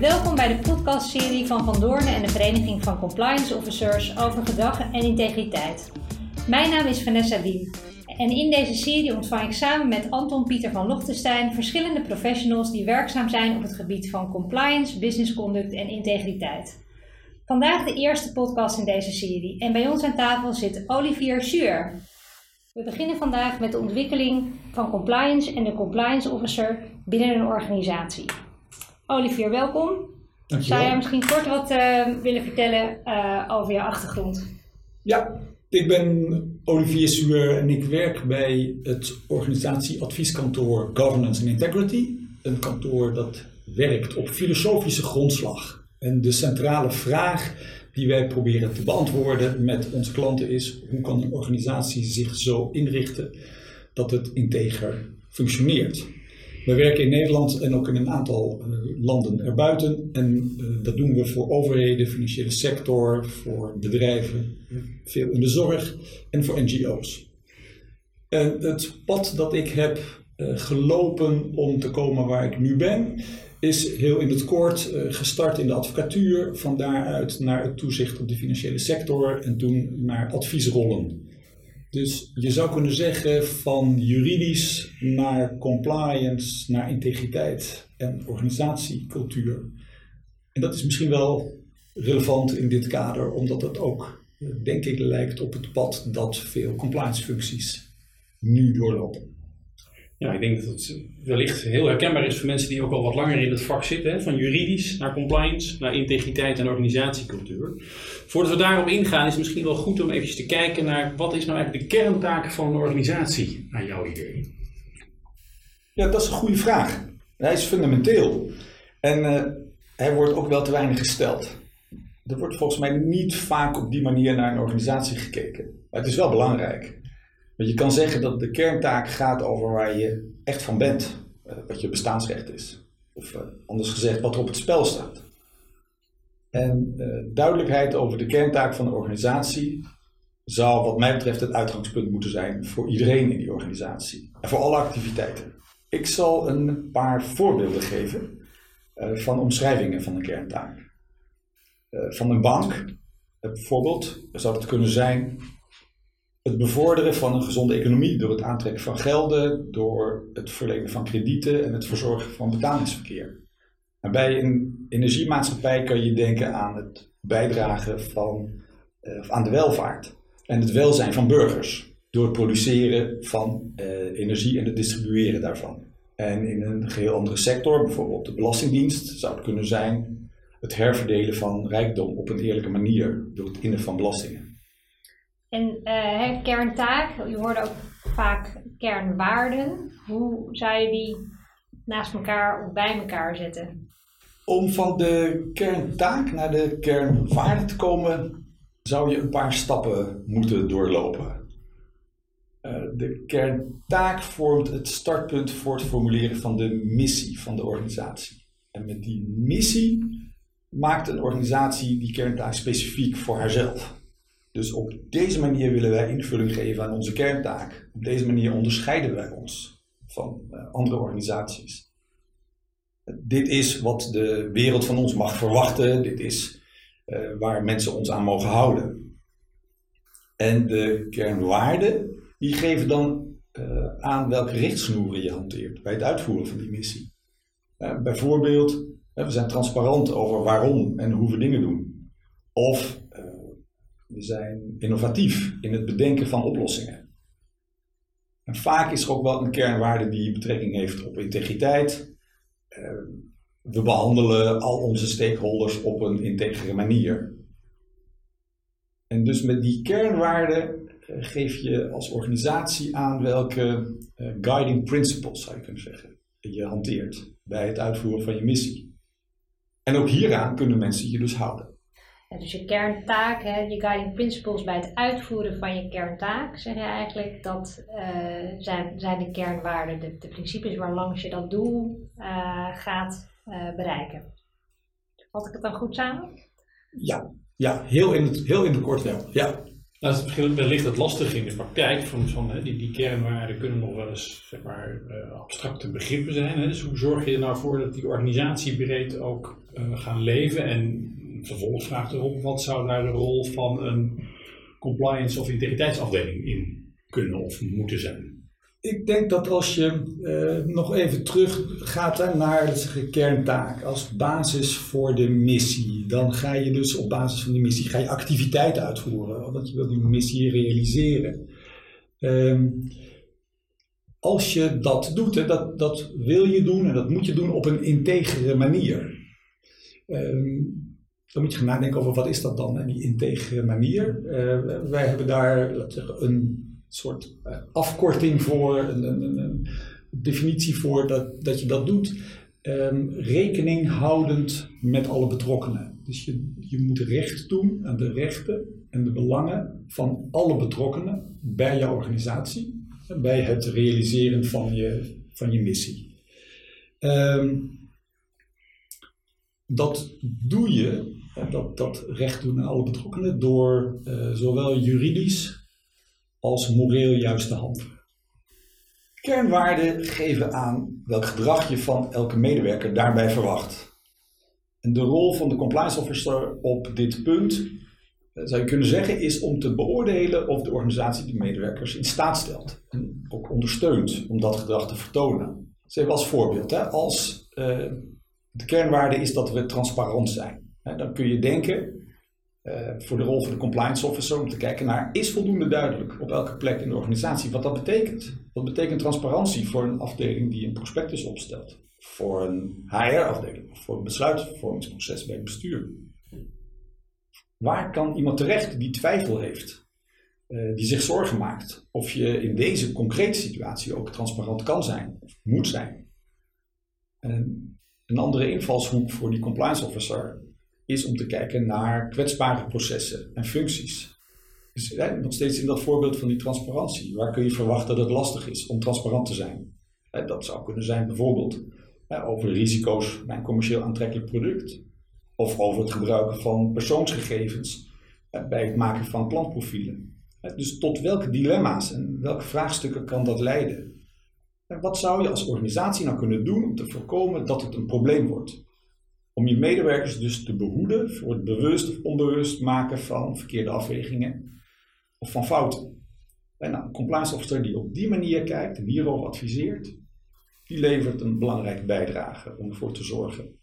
Welkom bij de podcastserie van Van Doornen en de Vereniging van Compliance Officers over gedrag en integriteit. Mijn naam is Vanessa Diem en in deze serie ontvang ik samen met Anton Pieter van Lochtenstein verschillende professionals die werkzaam zijn op het gebied van compliance, business conduct en integriteit. Vandaag de eerste podcast in deze serie en bij ons aan tafel zit Olivier Suur. We beginnen vandaag met de ontwikkeling van compliance en de compliance officer binnen een organisatie. Olivier, welkom. Zou jij misschien kort wat uh, willen vertellen uh, over je achtergrond? Ja, ik ben Olivier Suur en ik werk bij het organisatieadvieskantoor Governance and Integrity. Een kantoor dat werkt op filosofische grondslag. En de centrale vraag die wij proberen te beantwoorden met onze klanten is: hoe kan een organisatie zich zo inrichten dat het integer functioneert? We werken in Nederland en ook in een aantal uh, landen erbuiten. En uh, dat doen we voor overheden, financiële sector, voor bedrijven, veel in de zorg en voor NGO's. En het pad dat ik heb uh, gelopen om te komen waar ik nu ben, is heel in het kort gestart in de advocatuur, van daaruit naar het toezicht op de financiële sector en toen naar adviesrollen. Dus je zou kunnen zeggen van juridisch naar compliance, naar integriteit en organisatiecultuur. En dat is misschien wel relevant in dit kader, omdat het ook, denk ik, lijkt op het pad dat veel compliance functies nu doorlopen. Ja, ik denk dat het wellicht heel herkenbaar is voor mensen die ook al wat langer in het vak zitten. Hè? Van juridisch naar compliance, naar integriteit en organisatiecultuur. Voordat we daarop ingaan is het misschien wel goed om even te kijken naar wat is nou eigenlijk de kerntaak van een organisatie naar jouw idee? Ja, dat is een goede vraag. Hij is fundamenteel. En uh, hij wordt ook wel te weinig gesteld. Er wordt volgens mij niet vaak op die manier naar een organisatie gekeken. Maar het is wel belangrijk. Want je kan zeggen dat de kerntaak gaat over waar je echt van bent, uh, wat je bestaansrecht is. Of uh, anders gezegd, wat er op het spel staat. En uh, duidelijkheid over de kerntaak van de organisatie zou wat mij betreft het uitgangspunt moeten zijn voor iedereen in die organisatie. En voor alle activiteiten. Ik zal een paar voorbeelden geven van omschrijvingen van een kerntaak. van een bank, bijvoorbeeld, zou het kunnen zijn het bevorderen van een gezonde economie door het aantrekken van gelden, door het verlenen van kredieten en het verzorgen van betalingsverkeer. En bij een energiemaatschappij kan je denken aan het bijdragen van, uh, aan de welvaart en het welzijn van burgers door het produceren van uh, energie en het distribueren daarvan. En in een geheel andere sector, bijvoorbeeld de Belastingdienst, zou het kunnen zijn het herverdelen van rijkdom op een eerlijke manier door het innen van belastingen. En uh, kerntaak, je hoorde ook vaak kernwaarden. Hoe zou je die naast elkaar of bij elkaar zetten? Om van de kerntaak naar de kernwaarde te komen, zou je een paar stappen moeten doorlopen. Uh, de kerntaak vormt het startpunt voor het formuleren van de missie van de organisatie. En met die missie maakt een organisatie die kerntaak specifiek voor haarzelf. Dus op deze manier willen wij invulling geven aan onze kerntaak. Op deze manier onderscheiden wij ons van uh, andere organisaties. Dit is wat de wereld van ons mag verwachten. Dit is uh, waar mensen ons aan mogen houden. En de kernwaarden, die geven dan uh, aan welke richtsnoeren je hanteert bij het uitvoeren van die missie. bijvoorbeeld, we zijn transparant over waarom en hoe we dingen doen. Of we zijn innovatief in het bedenken van oplossingen. En vaak is er ook wel een kernwaarde die betrekking heeft op integriteit. Ehm, we behandelen al onze stakeholders op een integere manier. En dus met die kernwaarden eh, geef je als organisatie aan welke uh, guiding principles, zou je kunnen zeggen, je hanteert bij het uitvoeren van je missie. En ook hieraan kunnen mensen je dus houden dus je kerntaak, hè, je guiding principles bij het uitvoeren van je kerntaak, zeg je eigenlijk, dat uh, zijn, zijn de kernwaarden, de, de, principes waarlangs je dat doel uh, gaat uh, bereiken. Vat ik het dan goed samen? Ja, ja heel, in het, heel in de kort wel. Ja. Nou, dat is wellicht het lastig in de praktijk. Van, van, hè, die, die kernwaarden kunnen nog wel eens zeg maar, uh, abstracte begrippen zijn. Hè. Dus hoe zorg je er nou voor dat die organisatie breed ook uh, gaan leven? En vervolgvraag erop, wat zou daar de rol van een compliance of integriteitsafdeling in kunnen of moeten zijn? Ik denk dat als je uh, nog even terug gaat naar de kerntaak als basis voor de missie, dan ga je dus op basis van die missie ga je activiteiten uitvoeren, want je wil die missie realiseren. Um, als je dat doet, hè, dat, dat wil je doen en dat moet je doen op een integere manier. Um, dan moet je gaan nadenken over wat is dat dan, hè, die integere manier. Uh, wij hebben daar een soort uh, afkorting voor, een, een, een, definitie voor dat, dat je dat doet. Um, rekening houdend met alle betrokkenen. Dus je, je moet recht doen aan de rechten en de belangen van alle betrokkenen bij je organisatie. Bij het realiseren van je, van je missie. Um, dat doe je, dat, dat recht doen aan alle betrokkenen, door uh, zowel juridisch als moreel juiste handelen. Kernwaarden geven aan welk gedrag je van elke medewerker daarbij verwacht. En de rol van de compliance officer op dit punt, eh, zou je kunnen zeggen, is om te beoordelen of de organisatie de medewerkers in staat stelt en ook ondersteunt om dat gedrag te vertonen. Dus als voorbeeld, hè, als uh, de kernwaarde is dat we transparant zijn, dan kun je denken, uh, voor de rol van de compliance officer om te kijken naar is voldoende duidelijk op elke plek in de organisatie wat dat betekent. Wat betekent transparantie voor een afdeling die een prospectus opstelt? Voor een HR-afdeling voor een besluitvormingsproces bij het bestuur? Waar kan iemand terecht die twijfel heeft, uh, die zich zorgen maakt of je in deze concrete situatie ook transparant kan zijn of moet zijn? En een andere invalshoek voor die compliance officer is om te kijken naar kwetsbare processen en functies. Dus nog steeds in dat voorbeeld van die transparantie. Waar kun je verwachten dat het lastig is om transparant te zijn? dat zou kunnen zijn bijvoorbeeld over risico's bij een commercieel aantrekkelijk product. Of over het gebruiken van persoonsgegevens bij het maken van klantprofielen. Dus tot welke dilemma's en welke vraagstukken kan dat leiden? En wat zou je als organisatie nou kunnen doen om te voorkomen dat het een probleem wordt? Om je medewerkers dus te behoeden voor het bewust of onbewust maken van verkeerde afwegingen of van fouten. En een compliance officer die op die manier kijkt en hierover adviseert, die levert een belangrijke bijdrage om ervoor te zorgen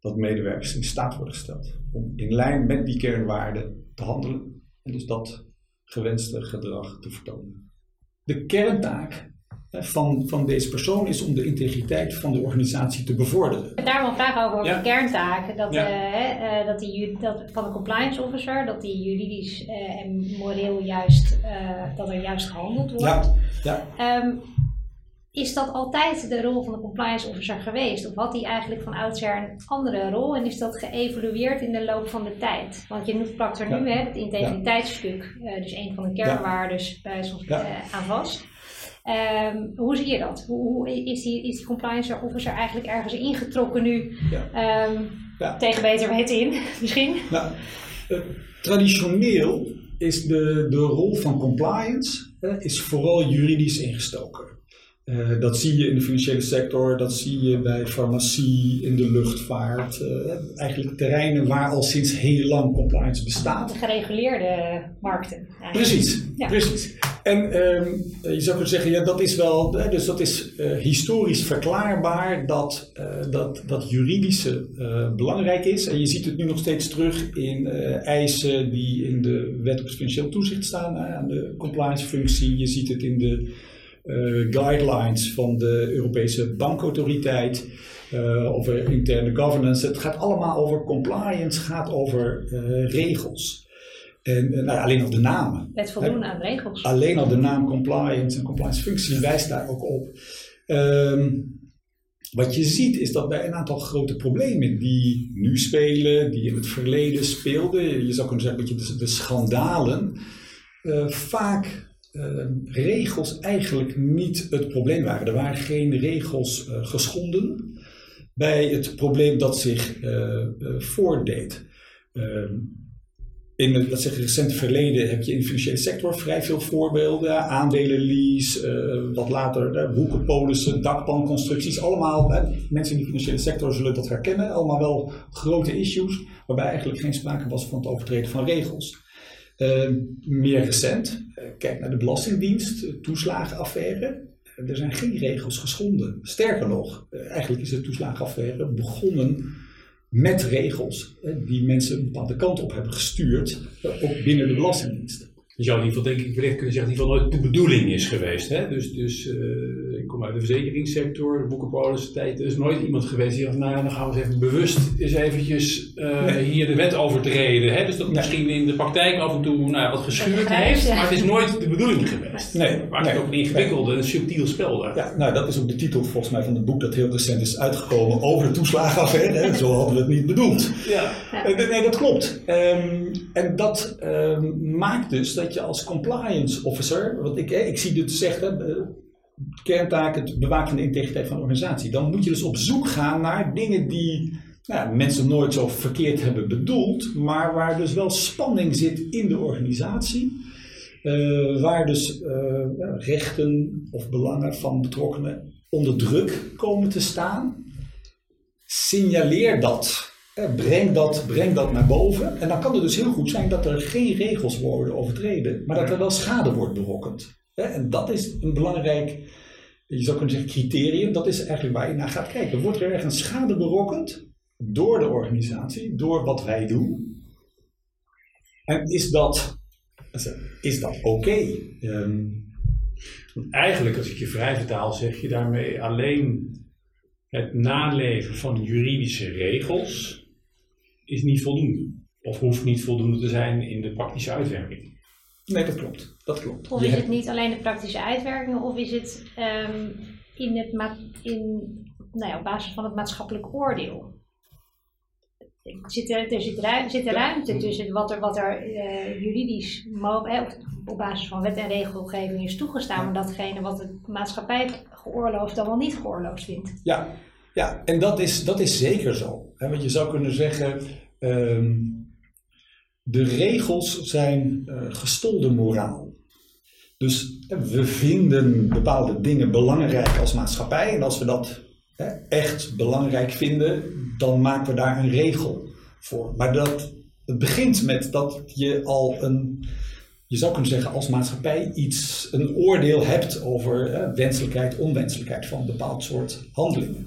dat medewerkers in staat worden gesteld om in lijn met die kernwaarden te handelen en dus dat gewenste gedrag te vertonen. De kerntaak van, van deze persoon is om de integriteit van de organisatie te bevorderen. Daar wel een vraag over, over de kerntaken. Dat, ja. uh, dat, die, dat van de compliance officer, dat die juridisch uh, en moreel juist, dat er juist gehandeld wordt. Ja. Ja. Um, is dat altijd de rol van de compliance officer geweest? Of had hij eigenlijk van oudsher een andere rol en is dat geëvolueerd in de loop van de tijd? Want je plakt er nu hè, het integriteitsstuk, dus een van de kernwaardes, bij soms aan vast. Um, hoe zie je dat? Hoe, is, die, is die compliance officer eigenlijk ergens ingetrokken nu? Ja. Um, ja. Tegen beter weten in, misschien? Nou, uh, traditioneel is de, de rol van compliance uh, is vooral juridisch ingestoken. Uh, dat zie je in de financiële sector, dat zie je bij farmacie, in de luchtvaart. Uh, eigenlijk terreinen waar al sinds heel lang compliance bestaat. De gereguleerde markten. Eigenlijk. Precies, ja. precies. En um, je zou kunnen zeggen, ja, dat is wel, dus dat is uh, historisch verklaarbaar dat, dat, dat juridische belangrijk is. En je ziet het nu nog steeds terug in eisen die in de wet op het financieel toezicht staan aan de compliance functie. Je ziet het in de uh, guidelines van de Europese bankautoriteit, uh, over interne governance. Het gaat allemaal over compliance, gaat over uh, regels. En nou, alleen al de namen. Het voldoen aan regels. Alleen al de naam compliance en compliance functie wijst daar ook op. Um, wat je ziet is dat bij een aantal grote problemen die nu spelen, die in het verleden speelden, je zou kunnen zeggen een beetje de, de schandalen, vaak uh, regels eigenlijk niet het probleem waren. Er waren geen regels uh, geschonden bij het probleem dat zich voordeed. In het laat zeggen, recente verleden heb je in de financiële sector vrij veel voorbeelden. Aandelenlease, uh, wat later uh, boekenpolissen, dakpanconstructies. Allemaal, uh, mensen in de financiële sector zullen dat herkennen. Allemaal wel grote issues, waarbij eigenlijk geen sprake was van het overtreden van regels. meer recent, kijk naar de Belastingdienst, toeslagenaffaire. Er zijn geen regels geschonden. Sterker nog, eigenlijk is de toeslagenaffaire begonnen met regels die mensen een bepaalde kant op hebben gestuurd, ook binnen de Belastingdienst. Je zou in ieder geval denk ik kunnen zeggen dat geval nooit de bedoeling is geweest. Hè? Dus, dus uh, ik kom uit de verzekeringssector, de boekenpolis tijd. Er is nooit iemand geweest die dacht, nou dan gaan we eens even bewust eens eventjes uh, nee. hier de wet overtreden. Hè? Dus dat nee. misschien in de praktijk af en toe nou, wat geschuurd heeft, maar het is nooit de bedoeling geweest. Nee. Maakt nee. het ook een ingewikkeld en subtiel spel daar. Ja, nou dat is ook de titel volgens mij van het boek dat heel recent is uitgekomen over de toeslagenaffaire. Zo hadden we het niet bedoeld. Ja. Uh, nee, dat klopt. Um, en dat um, maakt dus dat je als compliance officer, want ik, ik zie dit zeggen, uh, kerntaak het bewaken van de integriteit van de organisatie. Dan moet je dus op zoek gaan naar dingen die nou, mensen nooit zo verkeerd hebben bedoeld, maar waar dus wel spanning zit in de organisatie. Uh, waar dus uh, rechten of belangen van betrokkenen onder druk komen te staan. Signaleer dat Breng dat, breng dat naar boven. En dan kan het dus heel goed zijn dat er geen regels worden overtreden, maar dat er wel schade wordt berokkend. En dat is een belangrijk, je zou kunnen zeggen, criterium. Dat is eigenlijk waar je naar gaat kijken. Wordt er ergens schade berokkend door de organisatie, door wat wij doen? En is dat, is dat oké? Um, eigenlijk, als ik je vrij vertaal, zeg je daarmee alleen het naleven van juridische regels is niet voldoende. Of hoeft niet voldoende te zijn in de praktische uitwerking. Nee, dat klopt. Dat klopt. Of is het niet alleen de praktische uitwerking, of is het um, in het in, nou ja, op basis van het maatschappelijk oordeel? Zit er, er, zit, ruimte, zit er ruimte tussen wat er, wat er uh, juridisch mogelijk, op basis van wet en regelgeving is toegestaan, maar datgene wat de maatschappij geoorloofd dan wel niet geoorloofd vindt? Ja, ja, en dat is, dat is zeker zo. Want je zou kunnen zeggen, um, de regels zijn uh, gestolde moraal. Dus we vinden bepaalde dingen belangrijk als maatschappij. En als we dat hè, echt belangrijk vinden, dan maken we daar een regel voor. Maar dat, het begint met dat je al een, je zou kunnen zeggen als maatschappij iets, een oordeel hebt over hè, wenselijkheid, onwenselijkheid van een bepaald soort handelingen.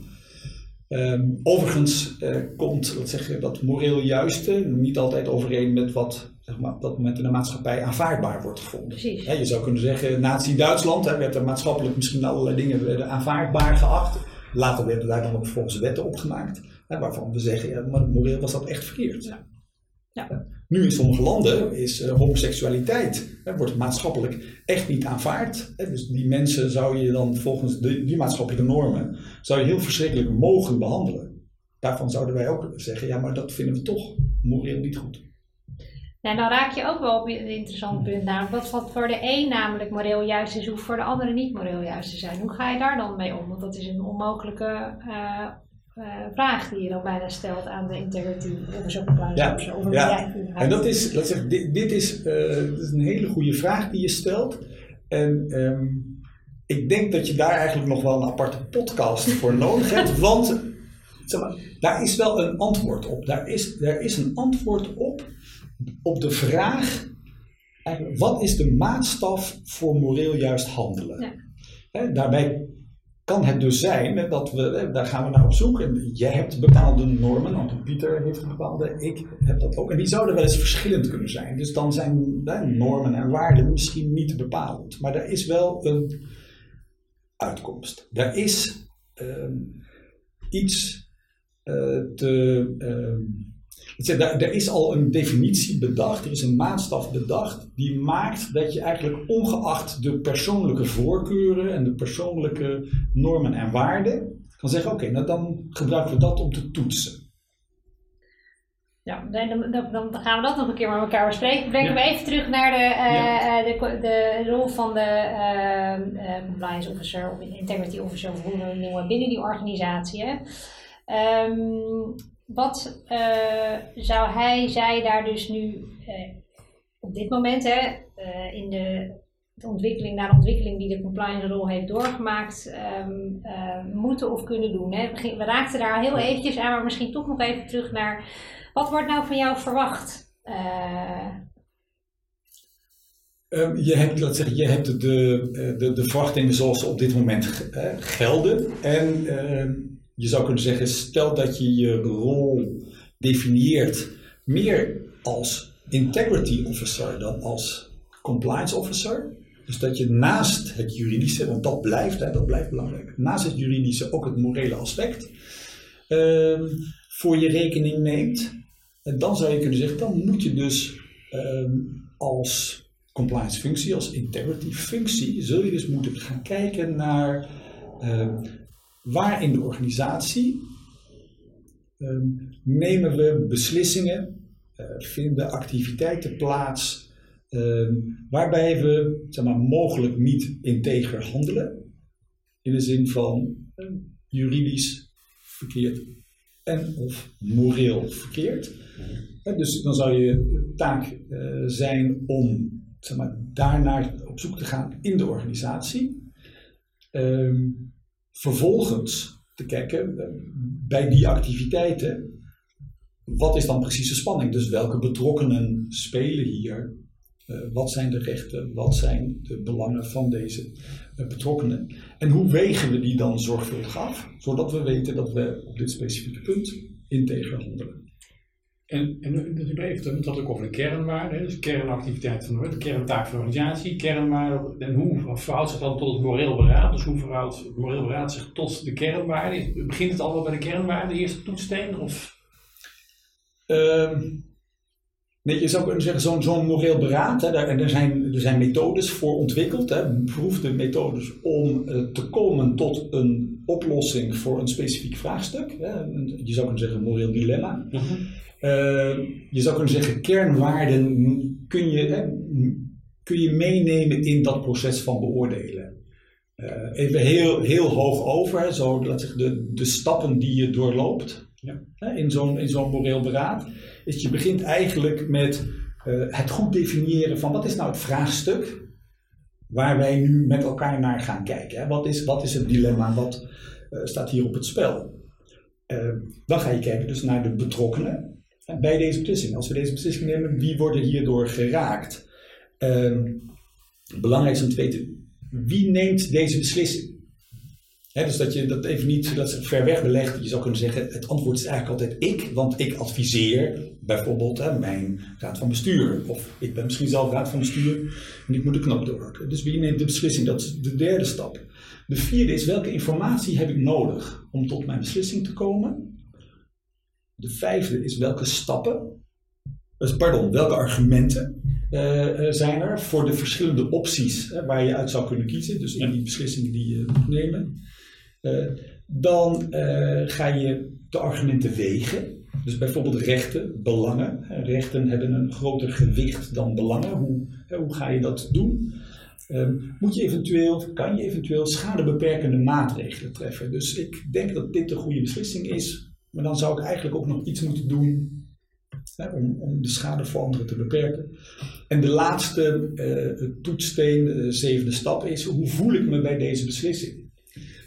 Um, overigens uh, komt dat, zeg, dat moreel juiste niet altijd overeen met wat zeg maar, op dat moment in de maatschappij aanvaardbaar wordt gevonden. He, je zou kunnen zeggen, Nazi-Duitsland werd er maatschappelijk misschien allerlei dingen werden aanvaardbaar geacht. Later werden daar dan ook volgens wetten opgemaakt, hè, waarvan we zeggen, ja, maar moreel was dat echt verkeerd. Ja. Ja. Nu in sommige landen is uh, homoseksualiteit, hè, wordt maatschappelijk echt niet aanvaard. Hè, dus die mensen zou je dan volgens die maatschappelijke normen, zou je heel verschrikkelijk mogen behandelen. Daarvan zouden wij ook zeggen, ja maar dat vinden we toch moreel niet goed. Nou, dan raak je ook wel op een interessant punt namelijk. Wat voor de een namelijk moreel juist is, hoeft voor de andere niet moreel juist te zijn. Hoe ga je daar dan mee om? Want dat is een onmogelijke uh, vraag die je dan bijna stelt aan de integrity of zo ja, of ja. En dat is, laat zeggen, dit, dit, is, uh, dit, is, een hele goede vraag die je stelt. En um, ik denk dat je daar eigenlijk nog wel een aparte podcast voor nodig hebt, want zeg maar, daar is wel een antwoord op. Daar is, daar is een antwoord op, op de vraag, wat is de maatstaf voor moreel juist handelen? Ja. He, daarbij kan het dus zijn dat we, daar gaan we naar op zoek. En jij hebt bepaalde normen, Anton Pieter heeft bepaalde, ik heb dat ook. En die zouden wel eens verschillend kunnen zijn. Dus dan zijn normen en waarden misschien niet bepalend. Maar er is wel een uitkomst. Er is uh, iets uh, te. Uh, er is al een definitie bedacht, er is een maatstaf bedacht, die maakt dat je eigenlijk ongeacht de persoonlijke voorkeuren en de persoonlijke normen en waarden, kan zeggen: oké, nou dan gebruiken we dat om te toetsen. Ja, dan, dan, gaan we dat nog een keer met elkaar bespreken. Brengen ja. we even terug naar de, uh, de, de, rol van de uh, compliance officer of integrity officer, of hoe we het noemen, binnen die organisatie. Um, wat zou hij, zij daar dus nu op dit moment, hè, uh, in de, de, ontwikkeling naar de ontwikkeling die de compliance rol heeft doorgemaakt, um, uh, moeten of kunnen doen. Hè. We, raakten daar heel eventjes aan, maar misschien toch nog even terug naar wat wordt nou van jou verwacht? Um, je hebt, laat zeggen, je hebt de, de, de verwachtingen zoals ze op dit moment gelden. En ehm, je zou kunnen zeggen, stel dat je je rol definieert meer als integrity officer dan als compliance officer. Dus dat je naast het juridische, want dat blijft, hè, dat blijft belangrijk, naast het juridische ook het morele aspect uh, voor je rekening neemt. En dan zou je kunnen zeggen, dan moet je dus uh, als compliance functie, als integrity functie, zul je dus moeten gaan kijken naar uh, waar in de organisatie ehm, nemen we beslissingen uh, vinden activiteiten plaats uh, waarbij we zeg maar, mogelijk niet integer handelen, in de zin van uh, juridisch verkeerd en of moreel verkeerd. dus dan zou je taak eh, zijn om zeg maar, daarnaar op zoek te gaan in de organisatie. Ehm, vervolgens te kijken eh, bij die activiteiten wat is dan precies de spanning? Dus welke betrokkenen spelen hier? Uh, wat zijn de rechten? Wat zijn de belangen van deze uh, betrokkenen? En hoe wegen we die dan zorgvuldig af, zodat we weten dat we op dit specifieke punt integer handelen? En, en dat even het had ook over de kernwaarden, dus kernactiviteit van de, de kerntaak van de organisatie, kernwaarden. En hoe verhoudt zich dan tot het moreel beraad? Dus hoe verhoudt het moreel beraad zich tot de kernwaarden? Begint het allemaal bij de kernwaarden, de eerste toetssteen? Of Um, je zou kunnen zeggen, zo'n zo'n moreel beraad, hè, daar, er zijn, er zijn methodes voor ontwikkeld, hè, beproefde methodes om uh, te komen tot een oplossing voor een specifiek vraagstuk. Hè. Je zou kunnen zeggen, een moreel dilemma. -huh. Uh, je zou kunnen zeggen, kernwaarden kun je, hè, kun je meenemen in dat proces van beoordelen. Uh, even heel, heel hoog over, zo, laat zeggen, de, de stappen die je doorloopt ja. in zo'n zo'n moreel beraad, is je begint eigenlijk met uh, het goed definiëren van wat is nou het vraagstuk waar wij nu met elkaar naar gaan kijken. Hè? Wat, is, wat is het dilemma, wat uh, staat hier op het spel? Uh, dan ga je kijken dus naar de betrokkenen bij deze beslissing. Als we deze beslissing nemen, wie worden hierdoor geraakt? belangrijk is om te weten, wie neemt deze beslissing? He, dus dat je dat even niet dat ver weg belegt. Je zou kunnen zeggen, het antwoord is eigenlijk altijd ik, want ik adviseer bijvoorbeeld mijn raad van bestuur. Of ik ben misschien zelf raad van bestuur en ik moet de knop doorwerken. Dus wie neemt de beslissing? Dat is de derde stap. De vierde is, welke informatie heb ik nodig om tot mijn beslissing te komen? De vijfde is, welke stappen, dus pardon, welke argumenten uh, zijn er voor de verschillende opties hè, waar je uit zou kunnen kiezen. Dus in die beslissingen die je moet nemen. Uh, dan uh, ga je de argumenten wegen. Dus bijvoorbeeld rechten, belangen. Rechten hebben een groter gewicht dan belangen. Hoe, hoe ga je dat doen? Uh, moet je eventueel, kan je eventueel schadebeperkende maatregelen treffen? Dus ik denk dat dit de goede beslissing is. Maar dan zou ik eigenlijk ook nog iets moeten doen hè, om, om, de schade voor anderen te beperken. En de laatste uh, toetssteen, de zevende stap, is hoe voel ik me bij deze beslissing?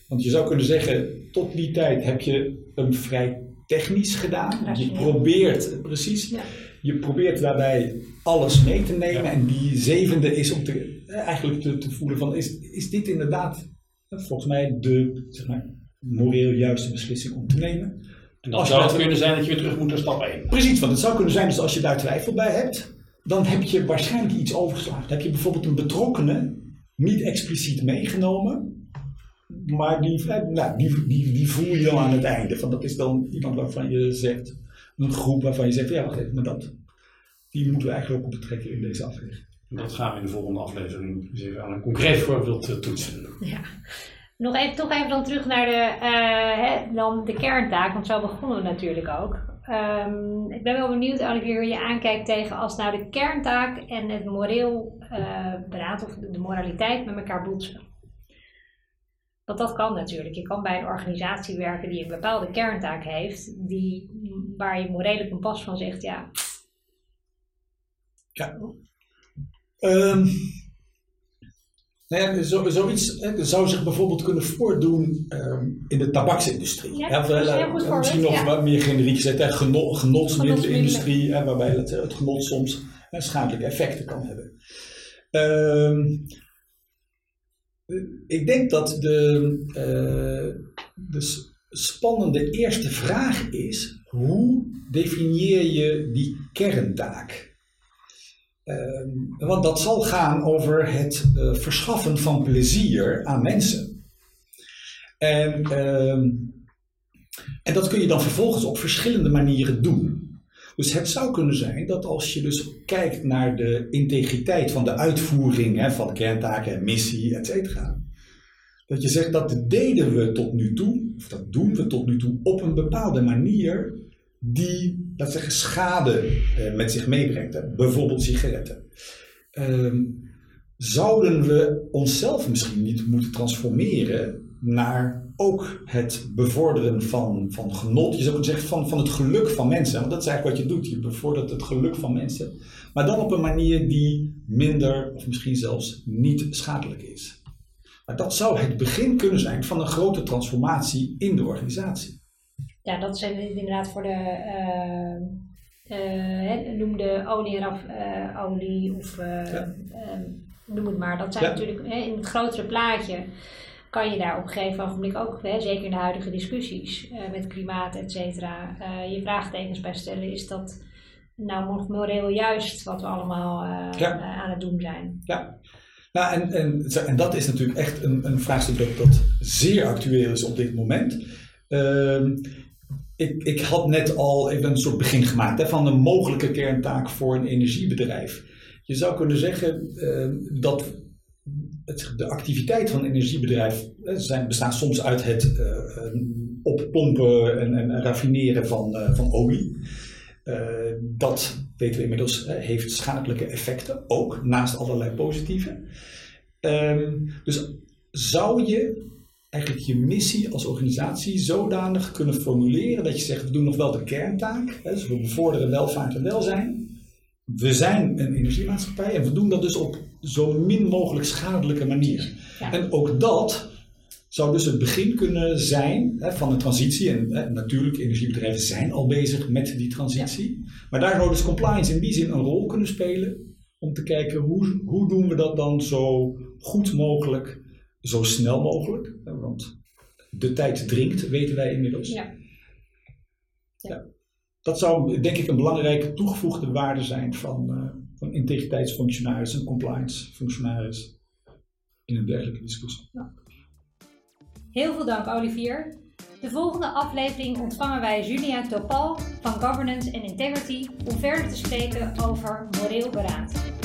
Want je zou kunnen zeggen, tot die tijd heb je hem vrij technisch gedaan. Je probeert, precies, ja. je probeert daarbij alles mee te nemen. Ja. En die zevende is om te, eigenlijk te, te, voelen van, is, is dit inderdaad volgens mij de zeg maar, moreel juiste beslissing om te nemen? En dan zou het kunnen zijn dat je weer terug moet naar stap 1. Precies, want het zou kunnen zijn, dus als je daar twijfel bij hebt, dan heb je waarschijnlijk iets overgeslagen. Dan heb je bijvoorbeeld een betrokkenen niet expliciet meegenomen, maar die, nou, die, die, die voel je dan aan het einde. Van dat is dan iemand waarvan je zegt, een groep waarvan je zegt, ja wacht even, maar dat, die moeten we eigenlijk ook betrekken in deze aflevering. Dat gaan we in de volgende aflevering eens even aan een concreet voorbeeld toetsen. Ja. Nog even, toch even dan terug naar de, uh, hè, dan de kerntaak, want zo begonnen we natuurlijk ook. Um, ik ben wel benieuwd, Olivier, hoe je aankijkt tegen als nou de kerntaak en het moreel uh, beraad of de moraliteit met elkaar boetsen. Want dat kan natuurlijk. Je kan bij een organisatie werken die een bepaalde kerntaak heeft, die, waar je morele kompas van zegt, ja. Ja. Ehm, nou ja, zo, zoiets hè, zou zich bijvoorbeeld kunnen voordoen ehm, in de tabaksindustrie. Ja, Hè, eh, heel goed voorbeeld, Misschien nog ja. wat meer generiek gezegd, hè, geno- genotsmiddelenindustrie, Genotsmiddelen. hè, waarbij het, het genot soms hè, schadelijke effecten kan hebben. Ehm, ik denk dat de, eh, de spannende eerste vraag is: hoe definieer je die kerntaak? Ehm, want dat zal gaan over het eh, verschaffen van plezier aan mensen. En, ehm, en dat kun je dan vervolgens op verschillende manieren doen. Dus het zou kunnen zijn dat als je dus kijkt naar de integriteit van de uitvoering hè, van kerntaken en missie, et cetera. Dat je zegt dat deden we tot nu toe, of dat doen we tot nu toe op een bepaalde manier die, we zeggen, schade eh, met zich meebrengt. Bijvoorbeeld sigaretten. Ehm, zouden we onszelf misschien niet moeten transformeren naar ook het bevorderen van, van genot, je zou zeggen van, van het geluk van mensen. Want dat is eigenlijk wat je doet, je bevordert het geluk van mensen. Maar dan op een manier die minder of misschien zelfs niet schadelijk is. Maar dat zou het begin kunnen zijn van een grote transformatie in de organisatie. Ja, dat zijn inderdaad voor de, hè, noem de olie eraf, eh, olie of Ja. noem het maar. Dat zijn Ja. natuurlijk hè, in het grotere plaatje kan je daar op een gegeven ogenblik ook, hè, zeker in de huidige discussies met klimaat, et cetera, je vraagtekens bij stellen. Is dat nou mo- moreel juist wat we allemaal Ja. aan het doen zijn? Ja. Nou, en, en, en dat is natuurlijk echt een, een vraagstuk dat, dat zeer actueel is op dit moment. Ehm, ik, had net al even een soort begin gemaakt hè, van een mogelijke kerntaak voor een energiebedrijf. Je zou kunnen zeggen ehm, dat het, de activiteit van een energiebedrijf zijn, bestaat soms uit het eh, eh, oppompen en, en raffineren van, eh, van olie. Eh, dat weten we inmiddels heeft schadelijke effecten, ook naast allerlei positieve. Ehm, dus zou je eigenlijk je missie als organisatie zodanig kunnen formuleren dat je zegt: we doen nog wel de kerntaak, hè, dus we bevorderen welvaart en welzijn. We zijn een energiemaatschappij en we doen dat dus op zo min mogelijk schadelijke manier. Ja. En ook dat zou dus het begin kunnen zijn hè, van een transitie. En hè, natuurlijk, energiebedrijven zijn al bezig met die transitie. Maar daar zou dus compliance in die zin een rol kunnen spelen. Om te kijken hoe, hoe doen we dat dan zo goed mogelijk, zo snel mogelijk. Want de tijd dringt, weten wij inmiddels. Ja. Dat zou denk ik een belangrijke toegevoegde waarde zijn van, eh van integriteitsfunctionaris en compliance functionaris in een dergelijke discussie. Heel veel dank, Olivier. De volgende aflevering ontvangen wij Julia Topal van Governance and Integrity om verder te spreken over moreel beraad.